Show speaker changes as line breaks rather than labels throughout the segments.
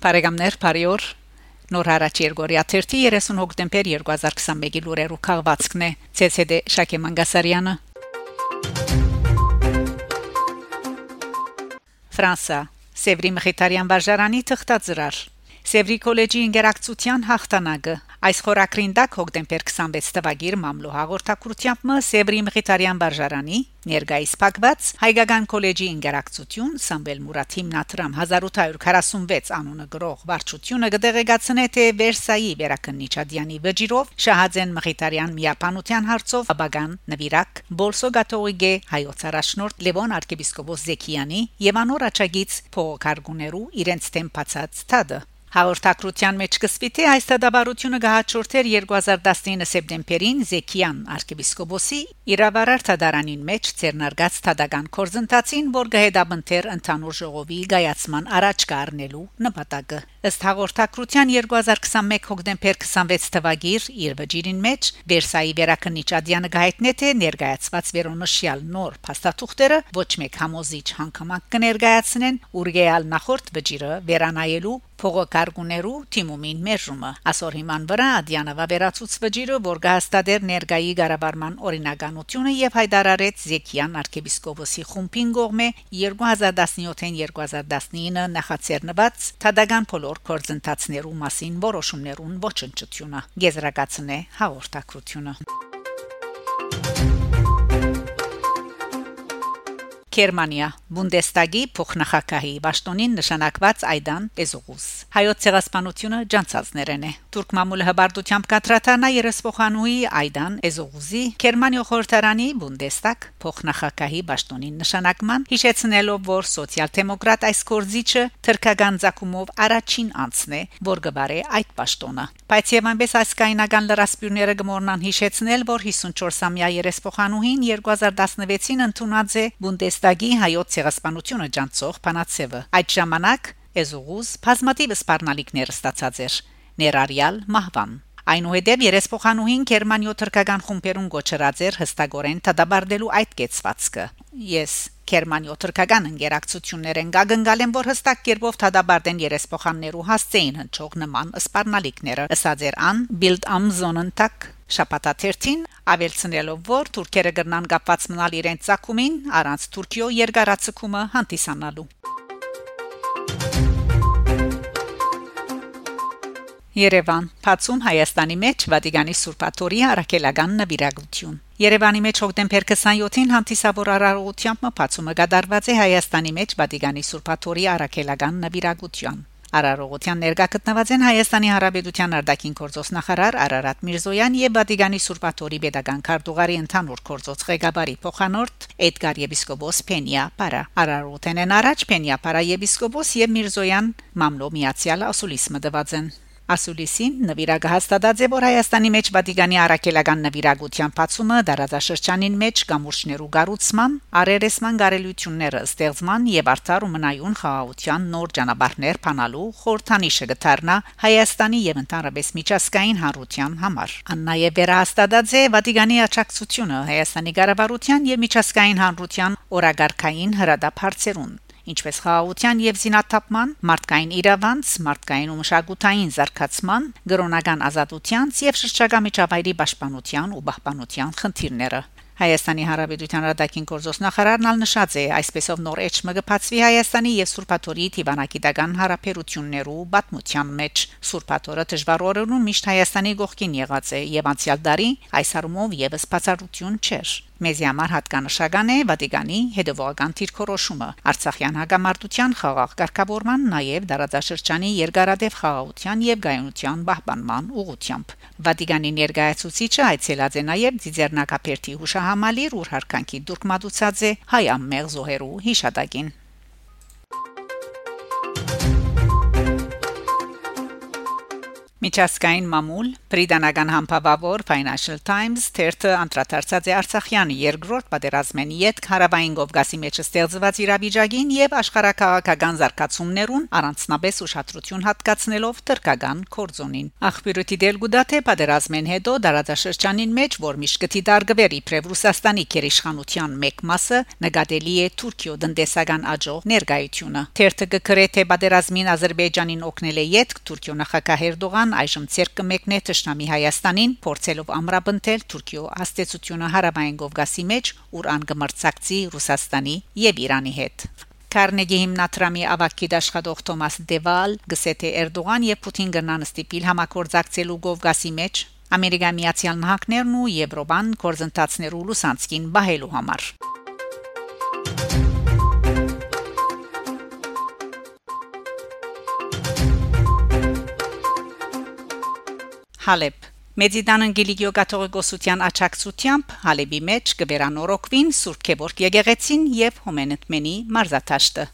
Բարեկամներ, բարիօր։ Նոր հարաճ Երգորիա 30 30 հոկտեմբեր 2021-ի լուրերու քաղվածքն է ՑՍԴ Շակե Մանգասարյանը։ Ֆրանսա Սևրի Մխիթարյան վարժարանի թղթածրար Սևրի կոլեջի ինտերակցիան հաղթանակը Այս խորակրին դակ հոկտեմբեր 26 տվագիր մամլո հաղորդակցությամբ մը Սևրի Մխիթարյան վարժարանի ներգայիս փակված Հայկական կոլեջի ինտերակցիոն Սամվել Մուրաթ հիմնադրամ 1846 անունը գրող վարչությունը կդեղեկացնե թե Վերսայի վերակնիչադյանի վճիրով Շահաձեն Մխիթարյան միապանության հարցով Աբագան Նվիրակ Բոլսո Գաթողիկե հայոց առաջնորդ Լևոն arczepiskopos Զեքիյանի եւ անոր աչագից փողոքարգուներու իրենց տեմպացած թադը Հաղորդակցության մեջ կսվի թե այս դաբարությունը գահաճորթեր 2019 սեպտեմբերին Զեկիան arczepiskopos-ի իրավարար թադարանին մեջ ցերնարգած թադական կորզընթացին, որ գահեդաբնթեր ընդհանուր ժողովի գայացման առաջ կառնելու նպատակը։ Ըստ հաղորդակցության 2021 հոկտեմբեր 26 թվագիր իր վճիրին մեջ Վերսայի վերակնիչադյանը գայտնե թե ներկայացված վերոնշյալ նոր փաստաթուղթերը ոչ մեկ համոզիչ հանգամանք կներկայացնեն ուրգեալ նախորդ վճիրը վերանայելու փողոքարգուներու թիմումին մերժումը ասոր հիման վրա Ադյանովա վերացուց վճիրը որ գահստադեր ներգայի գարաբարման օրինականությունը եւ հայտարարեց Զեկիան arczepiskopos-ի խումբին գողմե 2017-ին 2019 նախաձեռնված Թադագան բոլոր կորձընթացներու մասին որոշումներուն ոչնչությունը գեզրակացնե հաղորդակցությունը Գերմանիա Բունդեստագի փոխնախագահի Վաշտոնին նշանակված Այդան Էզոգուս հայոց ցեղասպանությունը ջանցածներն է Թուրք մամուլը հբարտությամբ կտրատանա երեսփոխանուի Այդան Էզոգուզի Գերմանիա խորհրդարանի Բունդեստագ փոխնախագահի Վաշտոնին նշանակման հիշեցնելով որ սոցիալ-դեմոկրատ այս կորզիչը թրկական ցակումով առաջին անցն է որ գբարե այդ պաշտոնը բայց եւ այնպես այս կայնական լրասպյուրները գմորնան հիշեցնել որ 54-ամյա երեսփոխանուհին 2016-ին ընդունած է Բունդես Ռեյխստագի հայոց ցեղասպանությունը ջանցող Փանացևը այդ ժամանակ Էզուղուզ բազմատիվ սպառնալիքներ ստացած էր ներառյալ մահվան Այնուհետև երեսփոխանուհին Գերմանիո թրկական խումբերուն գոչրած էր հստակորեն տադաբարդելու այդ կեցվածքը ես Գերմանիո թրկական ինտերակցիաներեն գագնգալ են որ հստակ կերպով տադաբարդեն երեսփոխաններու հասցեին հնչող նման սպառնալիքները ըսած էր ան Bild am Sonnentag շապատաթերթին ավելցնելով որ թուրքերը կրնան կապված մնալ իրենց ցակումին առանց Թուրքիո երկարացկումը հանդիսանալու Երևան Փացում Հայաստանի մեջ Վատիկանի Սուրբաթորի արաքելական նվիրագություն Երևանի մեջ հոկտեմբեր 27-ին հանդիսավոր արարողությամբ մփացումը գդարված է Հայաստանի մեջ Վատիկանի Սուրբաթորի արաքելական նվիրագություն Արարողության ներկա գտնված են Հայաստանի Հանրապետության արտաքին գործոստ նախարար Արարատ Միրզոյան եւ Վատիկանի Սուրբաթորի Պետական քարտուղարի ընդհանուր գործոց ղեկավարի փոխանորդ Էդգար Եպիսկոպոս Փենիա Պարա Արարողութենեն առաջ Փենիա Պարա Եպիսկոպոս եւ Միրզոյան մամլո միացյալ ասուլիսմը դվածեն Ասուլիսին է որ Հայաստանի մեջ Վատիկանի առաքելական նվիրագության բացումը դարաձաշրջանին մեջ գամուրջներու գառուցման, արերեսման գարելությունները ստեղծման եւ արդար ու մնայուն խաղաղության նոր ճանապարհներ փանալու խորհրդանիշը գտարնա Հայաստանի եւ ընդհանրապես միջազգային հանրության համար։ Ան նաեւ վերահաստատած է Վատիկանի աջակցությունը Հայաստանի կառավարության եւ միջազգային հանրության օրագարկային հրադապ հարցերուն ինչպես խաղաղության եւ զինաթափման, մարդկային իրավանց, մարդկային ու մշակութային զարգացման, գրոնական ազատության եւ շրջակա միջավայրի պաշտպանության ու պահպանության խնդիրները։ Հայաստանի Հանրապետության արտաքին գործոս նախարարն ալ նշած է այսպեսով նոր էջը կբացվի Հայաստանի եւ Սուրբաթորի Տիվանագիտական հարաբերություններու բացմության մեջ Սուրբաթորը դժվարորեն միշտ Հայաստանի գողքին եղած է եւ անցյալ տարի այս առումով եւս բացառություն չէր Մեզի համար հատկանշական է Վատիկանի հետևողական թիրքորոշումը Արցախյան հագամարտության խաղաղ կարգավորման նաև դարաձաշրջանի երկարադեպ խաղաղության եւ գայունության պահպանման ուղղությամբ Վատիկանի ներկայացուցիչը այցելած է նաև Ձիձեռնակապերտի հուշահամալիր ուր հարկանքի դուրք մատուցած է հայ ամմեղ զոհերու հիշատակին Միջազգային մամուլ Բրիտանական համբավավոր Financial Times թերթը անդրադարձած է Արցախյան երկրորդ պատերազմեն յետ Ղարաբաղին Կովկասի մեջ ստեղծված իրավիճակին եւ աշխարհակաղակական զարգացումներուն առանցնապես ուշադրություն հատկացնելով թրկական կորձոնին Ախբյուրի դել գուդաթե պատերազմեն հետո դարաձաշրջանին մեջ որ միշտ գտի դարգվեր իբրև Ռուսաստանի քերիշխանության մեկ մասը նկատելի է Թուրքիո տնտեսական աջող ներկայությունը թերթը գկրե թե պատերազմին Ադրբեջանին օգնել է յետ Թուրքիո նախագահ Էրդողան Երևան այժմ ցերկ կմեկնե Թշնամի Հայաստանին փորձելով ամրապնդել Թուրքիո աստեցությունը հարավային Կովկասի մեջ, ուր անգմրցակցի Ռուսաստանի եւ Իրանի հետ։ Կարնեգի հիմնադրամի ավակի դաշխատող Թոմաս Դեվալ գսեթե Էրդողան եւ Պուտին գնան ստիպիլ համակորձակցելու Կովկասի մեջ Ամերիկա Միացյալ Նահանգներն ու Եվրոպան կորզընթացներու Լուսանցկին բահելու համար։ Հալեբ Մեծիդան Անգելիկիո կաթողիկոսության աչակցությամբ Հալեբի մեջ կբերանորոգվին Սուրբ Գևորգ եկեղեցին եւ Հոմենտմենի մարզաթաշտը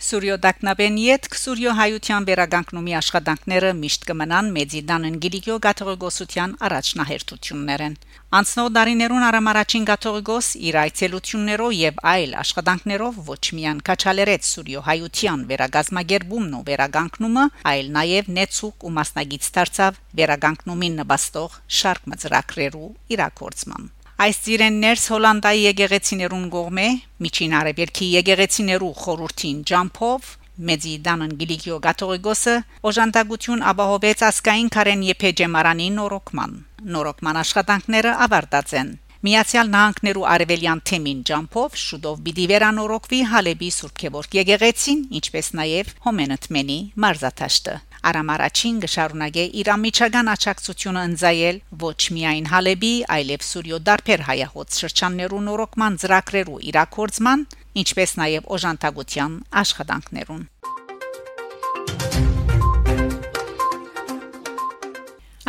Սուրյո Դակնաբեն յետք Սուրյո հայության վերագանքնումի աշխատանքները միշտ կմնան Մեծիդան Անգելիկիո կաթողիկոսության առաջնահերթություններ են Անցնող դարիներուն արամարաչին կաթողիկոս իր այցելություններով եւ այլ աշխատանքներով ոչ միայն քաչալերեց Սուրյո հայության վերագազմագերբումն ու վերագանքնումը, այլ նաեւ նեցուկ ու մասնագից դարձավ վերագանքնումին նպաստող շարք մծրակրերու իրակորցման Այս ծիրեններս Հոլանդայի եկեղեցիներուն գողմե միջին արևելքի եկեղեցիներու խորհրդին ջամփով Մեծի Դանն Գիլիգիո Գաթողիկոսը օժանդակություն ապահովեց ասկային քարեն եփեջեմարանի նորոգման նորոգման աշխատանքները ավարտած են Միացյալ Նահանգներու արևելյան թեմին ջամփով շուտով պիտի վերանորոգվի Հալեբի Սուրբ Գևորգ եկեղեցին ինչպես նաև Հոմենտմենի մարզաթաշտը Արամարաչին գշարունակե իր ամիջական աճակցությունը ընձայել ոչ միայն Հալեբի, այլև Սուրյո դարբեր հայահոց շրջաններու նորոգման ծրագրերու իրակորձման, ինչպես նաև օժանդակության աշխատանքներուն։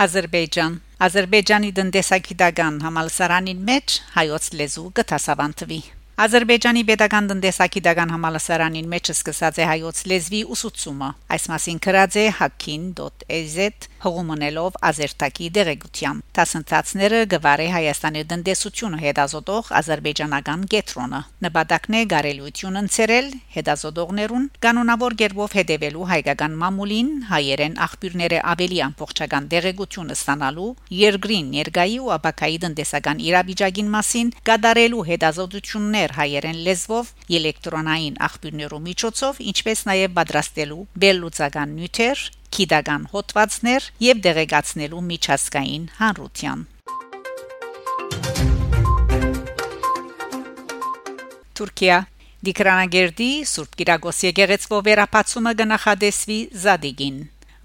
Ադրբեջան Ադրբեջանի դնդեսագիտական համալսարանին մեջ հայոց լեզու գտասավանդվի Ադրբեջանի Պետական տնտեսագիտական համալսարանին մեջ սկսած է հայոց լեզվի ուսուցումը։ Այս մասին գրած է hakin.az հողոմնելով ազերտակի դեղեցությամբ։ Տասնտացները գվարե Հայաստանի տնտեսությունը հետազոտող ադրբեջանական գետրոնը։ Նպատակն է գարելություն ընցերել հետազոտողներուն կանոնավոր գերբով հետևելու հայկական մամուլին հայերեն աղբյուրները ավելի ամբողջական դեղեցություն ստանալու երկրին ներգայի ու ապակայի տնտեսական իրավիճակին մասին կատարելու հետազոտություններ հայերեն լեզվով էլեկտրոնային աղբյուրներու միջոցով ինչպես նաև պատրաստելու բելլուծական նյութեր քիդական հոդվածներ եւ դեղեկացնելու միջազգային հանրության Թուրքիա. Դիկրանագերդի Սուրբ Կիրակոս եկեղեցվո վերապացումը գնահատեսվի Զադիգին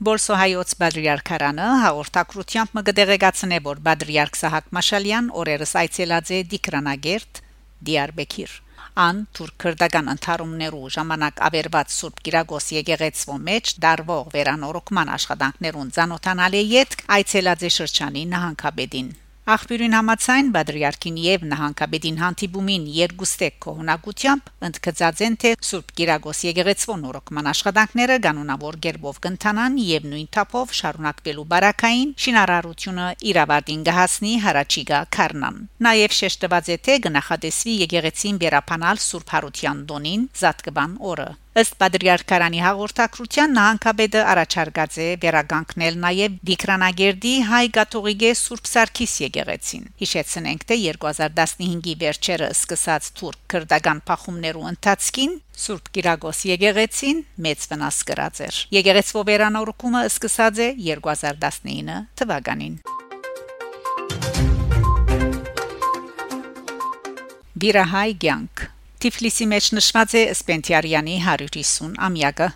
Բոլսո հայոց բադրիարքարանը հաղորդակցությամբ մգդեղեկացնե որ բադրիարք Սահակ Մաշալյան օրերս այցելած է Դիկրանագերդ Դիարբեկիր ան թուրք-քրդական ընթարումներու ժամանակ ավերված Սուրբ Կիրակոս եկեղեցվո մեջ դարվող վերանորոգման աշխատանքներուն ցանոթանալի յետք այցելած է շրջանի նահանգապետին Աղբյուրին համացայն Բադրիարքին եւ Նահանգապետին հանդիպումին երկուստեք կողնակությամբ ընդգծած են թե Սուրբ Կիրակոս եկեղեցվո նորոգման աշխատանքները կանոնավոր գերբով կընթանան եւ նույն թափով շարունակվելու բարակային շինարարությունը իրավարտին գահասնի հարաճիգա Կարնան նաեւ շեշտված է թե գնահատեսվի եկեղեցին վերապանալ Սուրբ Հարության դոնին Զատկբան օրը Ըստ Պատրիարքարանի հաղորդակցության նահանգապետը առաջարկած է վերագանքնել նաև Դիկրանագերդի հայ գաթողիկե Սուրբ Սարգիս եկեղեցին։ Հիշեցնենք, թե 2015-ի վերջերը սկսած թուրք քրդական փախումներու ընթացքին Սուրբ Կիրակոս եկեղեցին մեծ վնաս կրած էր։ Եկեղեցվո վերանորոգումը սկսած է 2019 թվականին։ Վիրահայ ցանկ Թիֆլիսի մեջ նշված է Սպենտիարյանի 150 ամյակը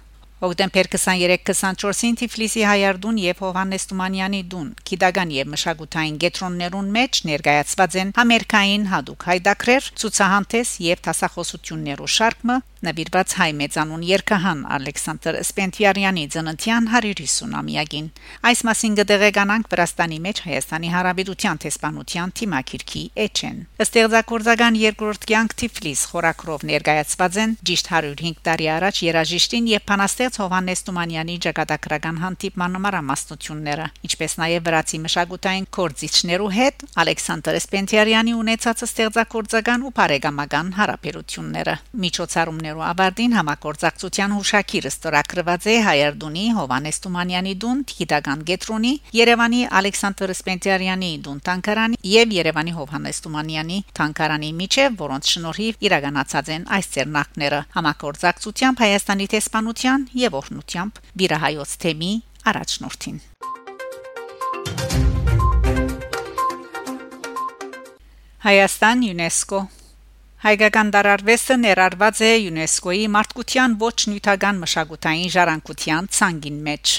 Հոկտեմբեր 23-24-ին Թիֆլիսի Հայարդուն եւ Հովանես Թումանյանի դուն Կիդագան եւ մշակութային գետրոններուն մեջ ներկայացված են համերկային հadoop հայդակրեր ցուցահանդես եւ տասախոսություններու շարքը նվիրված հայ մեծանուն երկհան Ալեքսանդր Սպենտիարյանի ծննդյան 150-ամյակին այս մասին կդեղեկանանք Վրաստանի մեջ Հայաստանի Հարաբերության տեսփանության թիմակիրքի էջեն ըստեղծագործական երկրորդ կյանք Թիֆլիս խորակրով ներկայացված են ճիշտ 105 տարի առաջ երաժիշտին եւ փանաստեղ բացատրեց Հովանես Թումանյանի ճակատագրական հանդիպման նմարամասնությունները, ինչպես նաև վրացի մշակութային կորձիչներու հետ Ալեքսանդր Սպենտիարյանի ունեցած ստեղծագործական ու բարեկամական հարաբերությունները։ Միջոցառումներու ավարտին համագործակցության հուշակիրը ստորագրված է Հայերդունի Հովանես Թումանյանի դուն Տիգիտական Գետրոնի, Երևանի Ալեքսանդր Սպենտիարյանի դուն Տանկարանի եւ Երևանի Հովանես Թումանյանի Տանկարանի միջև, որոնց շնորհիվ իրականացած են այս ծերնակները համագործակցությամբ Հայաստանի տեսփանության եւ օրհնությամբ Վիրահայոց թեմի առաջնորդին Հայաստան ՅՈՒՆԵՍԿՕ Հայկական դարարվեստը ներառված է ՅՈՒՆԵՍԿՕ-ի մարդկության ոչ նյութական մշակութային ժառանգության ցանգին մեջ։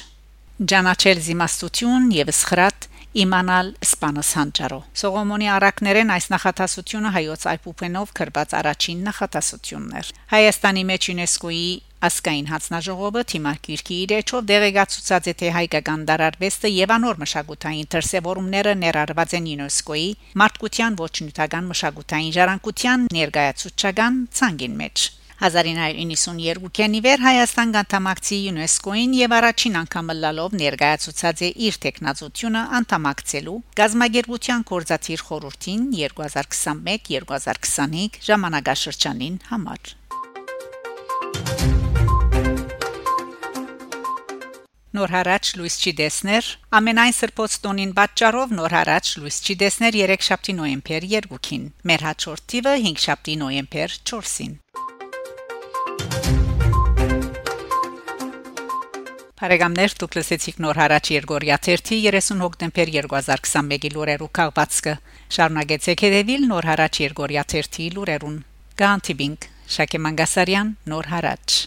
Ջանաչել զիմաստություն եւ սխրատ իմանալ սպանս հանճարո Սողոմոնի արակներեն այս նախատասությունը հայոց այփուփենով կրված առաջին նախատասությունն էր Հայաստանի մեջ ՅՈՒՆԵՍԿՕ-ի ասկային հանձնաժողովը թիմակիրքի իրեչով դեղեկացուցած է թե հայկական դարարվեստը եւ անոր մշակութային դրսեւորումները ներառված են ՅՈՒՆԵՍԿՕ-ի մարդկության ոչ նյութական մշակութային ժառանգության ներկայացուցչական ցանգին մեջ 1992-ին իվեր Հայաստան գանթամակցի ՅՈՒՆԵՍԿՕ-ին եւ առաջին անգամ լալով ներկայացուցած է իր տեխնազությունը անդամակցելու գազագերբության կորզաթիր խորհրդին 2021-2025 ժամանակաշրջանին համար Նոր հարաճ լույս չի դեսներ ամենայն սրբոց տոնին պատճառով նոր հարաճ լույս չի դեսներ 3 շաբթի նոյեմբեր 2-ին մեր հաջորդ տիվը 5 շաբթի նոյեմբեր 4-ին Բարեկամներ դուք լսեցիք նոր հարաճ Երգորիա 30 30 հոկտեմբեր 2021-ի լուրերու քաղվածքը շարունակեցեք հետևել նոր հարաճ Երգորիա 30 լուրերուն Գանտիբինգ Շակե Մանգասարյան նոր հարաճ